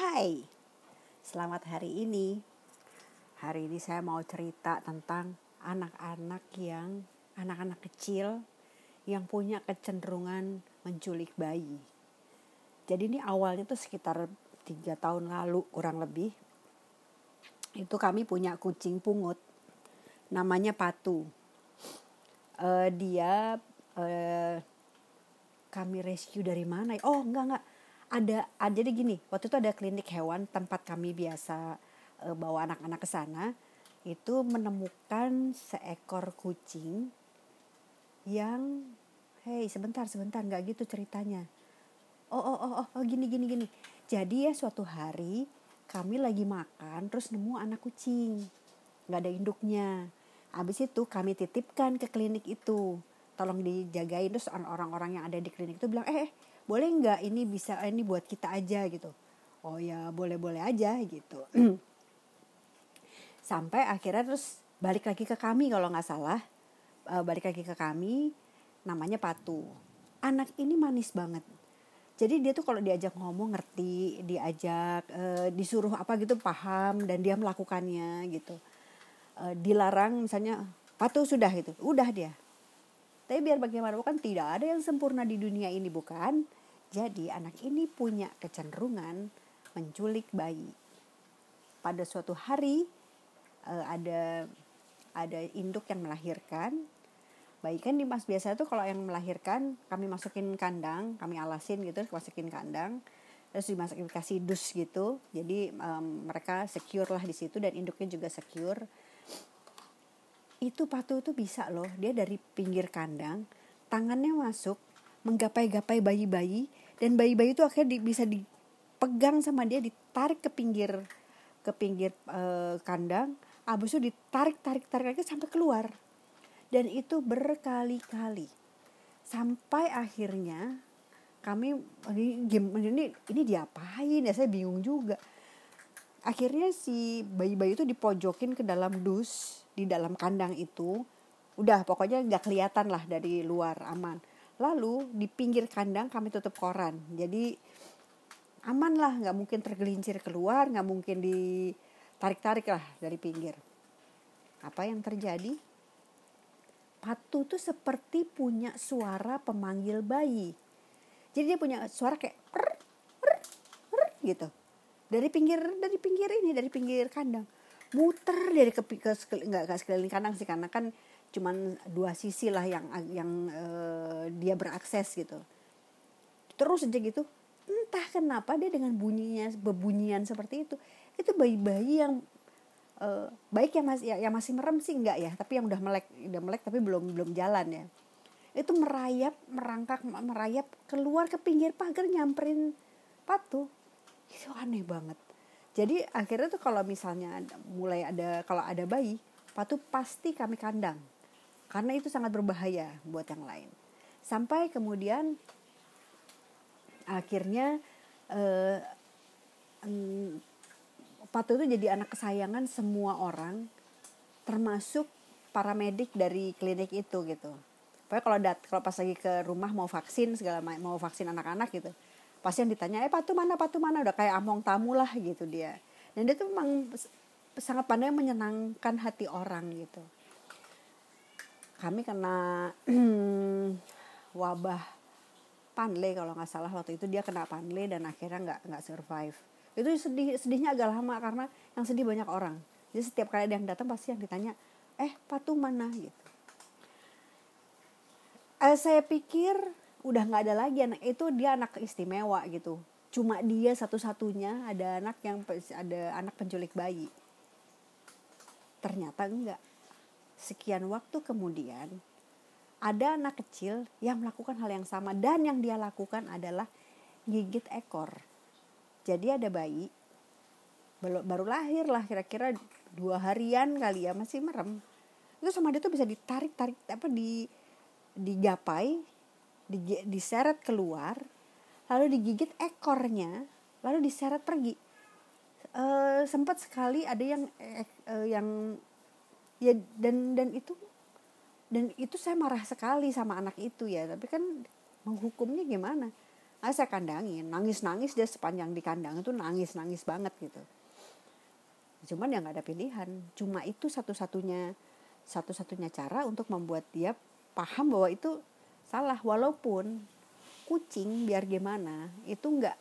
Hai, selamat hari ini. Hari ini saya mau cerita tentang anak-anak yang anak-anak kecil yang punya kecenderungan menculik bayi. Jadi ini awalnya tuh sekitar tiga tahun lalu kurang lebih. Itu kami punya kucing pungut, namanya Patu. Uh, dia uh, kami rescue dari mana? Oh enggak enggak ada, jadi gini waktu itu ada klinik hewan tempat kami biasa e, bawa anak-anak ke sana itu menemukan seekor kucing yang hei sebentar sebentar nggak gitu ceritanya. Oh oh oh oh, oh gini gini gini. Jadi ya suatu hari kami lagi makan terus nemu anak kucing nggak ada induknya. Habis itu kami titipkan ke klinik itu tolong dijagain. Terus orang-orang yang ada di klinik itu bilang eh, eh boleh nggak ini bisa eh, ini buat kita aja gitu. Oh ya boleh boleh aja gitu. Sampai akhirnya terus balik lagi ke kami kalau nggak salah. Uh, balik lagi ke kami namanya Patu. Anak ini manis banget. Jadi dia tuh kalau diajak ngomong ngerti diajak uh, disuruh apa gitu paham dan dia melakukannya gitu. Dilarang misalnya Patu sudah gitu. Udah dia. Tapi biar bagaimanapun kan tidak ada yang sempurna di dunia ini bukan jadi anak ini punya kecenderungan menculik bayi. Pada suatu hari uh, ada ada induk yang melahirkan. Bayi kan di mas biasa itu kalau yang melahirkan kami masukin kandang, kami alasin gitu, masukin kandang, terus dimasukin kasih dus gitu. Jadi um, mereka secure lah di situ dan induknya juga secure. Itu patu itu bisa loh, dia dari pinggir kandang, tangannya masuk menggapai-gapai bayi-bayi dan bayi-bayi itu akhirnya di, bisa dipegang sama dia ditarik ke pinggir ke pinggir e, kandang. Abis itu ditarik tarik tarik lagi sampai keluar. Dan itu berkali-kali. Sampai akhirnya kami ini ini ini diapain ya? Saya bingung juga. Akhirnya si bayi-bayi itu dipojokin ke dalam dus di dalam kandang itu. Udah pokoknya nggak kelihatan lah dari luar aman Lalu di pinggir kandang kami tutup koran. Jadi aman lah, nggak mungkin tergelincir keluar, nggak mungkin ditarik-tarik lah dari pinggir. Apa yang terjadi? Patu tuh seperti punya suara pemanggil bayi. Jadi dia punya suara kayak er, er, er, gitu. Dari pinggir dari pinggir ini, dari pinggir kandang. Muter dari ke, ke, ke enggak, enggak sekeliling kandang sih karena kan cuman dua sisi lah yang yang uh, dia berakses gitu. Terus aja gitu entah kenapa dia dengan bunyinya bebunyian seperti itu itu bayi-bayi yang uh, baik yang masih ya, yang masih merem sih enggak ya tapi yang udah melek udah melek tapi belum belum jalan ya. Itu merayap merangkak merayap keluar ke pinggir pagar nyamperin patu. Itu aneh banget. Jadi akhirnya tuh kalau misalnya mulai ada kalau ada bayi patu pasti kami kandang karena itu sangat berbahaya buat yang lain. Sampai kemudian akhirnya eh, Patu itu jadi anak kesayangan semua orang, termasuk para medik dari klinik itu gitu. Pokoknya kalau dat kalau pas lagi ke rumah mau vaksin segala mau vaksin anak-anak gitu, pasti yang ditanya, eh Patu mana Patu mana udah kayak among tamu lah gitu dia. Dan dia tuh memang sangat pandai menyenangkan hati orang gitu kami kena wabah panle kalau nggak salah. Waktu itu dia kena panle dan akhirnya nggak nggak survive. Itu sedih sedihnya agak lama karena yang sedih banyak orang. Jadi setiap kali ada yang datang pasti yang ditanya eh patung mana? Gitu. Eh, saya pikir udah nggak ada lagi anak itu dia anak istimewa gitu. Cuma dia satu-satunya ada anak yang ada anak penculik bayi. Ternyata enggak Sekian waktu kemudian, ada anak kecil yang melakukan hal yang sama dan yang dia lakukan adalah gigit ekor. Jadi ada bayi baru, lahir lah kira-kira dua harian kali ya masih merem. Itu sama dia tuh bisa ditarik tarik apa di digapai, di, diseret keluar, lalu digigit ekornya, lalu diseret pergi. E, sempat sekali ada yang e, e, yang ya dan dan itu dan itu saya marah sekali sama anak itu ya. Tapi kan menghukumnya gimana? Nah, saya kandangin nangis nangis dia sepanjang di kandang itu nangis nangis banget gitu. Cuman ya nggak ada pilihan. Cuma itu satu-satunya satu-satunya cara untuk membuat dia paham bahwa itu salah. Walaupun kucing biar gimana itu nggak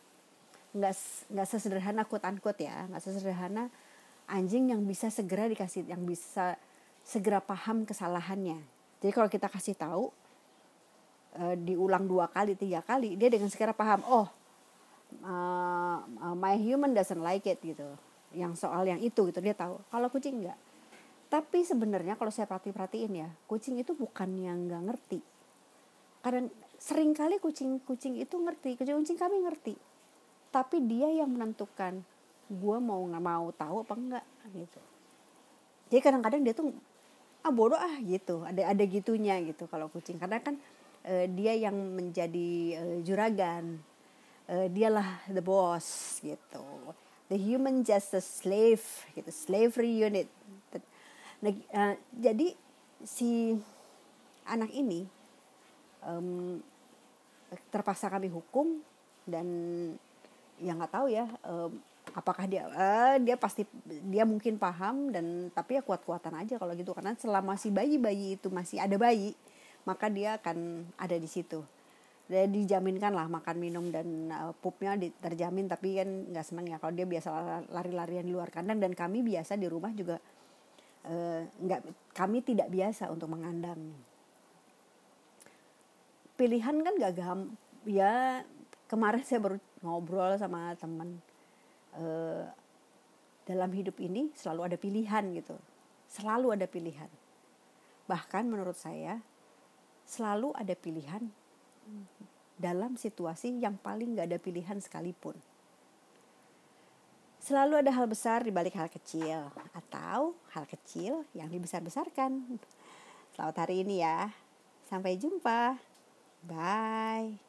nggak nggak sesederhana quote unquote ya. Nggak sesederhana anjing yang bisa segera dikasih yang bisa segera paham kesalahannya. Jadi kalau kita kasih tahu e, diulang dua kali tiga kali dia dengan segera paham oh uh, my human doesn't like it gitu. Yang soal yang itu gitu. Dia tahu. Kalau kucing enggak. Tapi sebenarnya kalau saya perhati perhatiin ya kucing itu bukan yang nggak ngerti. Karena sering kali kucing kucing itu ngerti kucing kucing kami ngerti. Tapi dia yang menentukan gue mau nggak mau tahu apa enggak gitu. Jadi kadang-kadang dia tuh ah bodoh ah gitu. Ada ada gitunya gitu kalau kucing. Karena kan uh, dia yang menjadi uh, juragan. Uh, dialah the boss gitu. The human just a slave gitu. Slavery unit. Nah, uh, jadi si anak ini um, terpaksa kami hukum dan ya nggak tahu ya um, apakah dia uh, dia pasti dia mungkin paham dan tapi ya kuat-kuatan aja kalau gitu. Karena selama si bayi-bayi itu masih ada bayi maka dia akan ada di situ. Dia dijaminkan lah makan minum dan uh, pupnya terjamin. Tapi kan nggak senang ya kalau dia biasa lari-larian di luar kandang. Dan kami biasa di rumah juga uh, kami tidak biasa untuk mengandang. Pilihan kan gak gam ya kemarin saya baru ngobrol sama teman uh, dalam hidup ini selalu ada pilihan gitu selalu ada pilihan bahkan menurut saya selalu ada pilihan dalam situasi yang paling gak ada pilihan sekalipun. Selalu ada hal besar di balik hal kecil atau hal kecil yang dibesar-besarkan. Selamat hari ini ya. Sampai jumpa. Bye.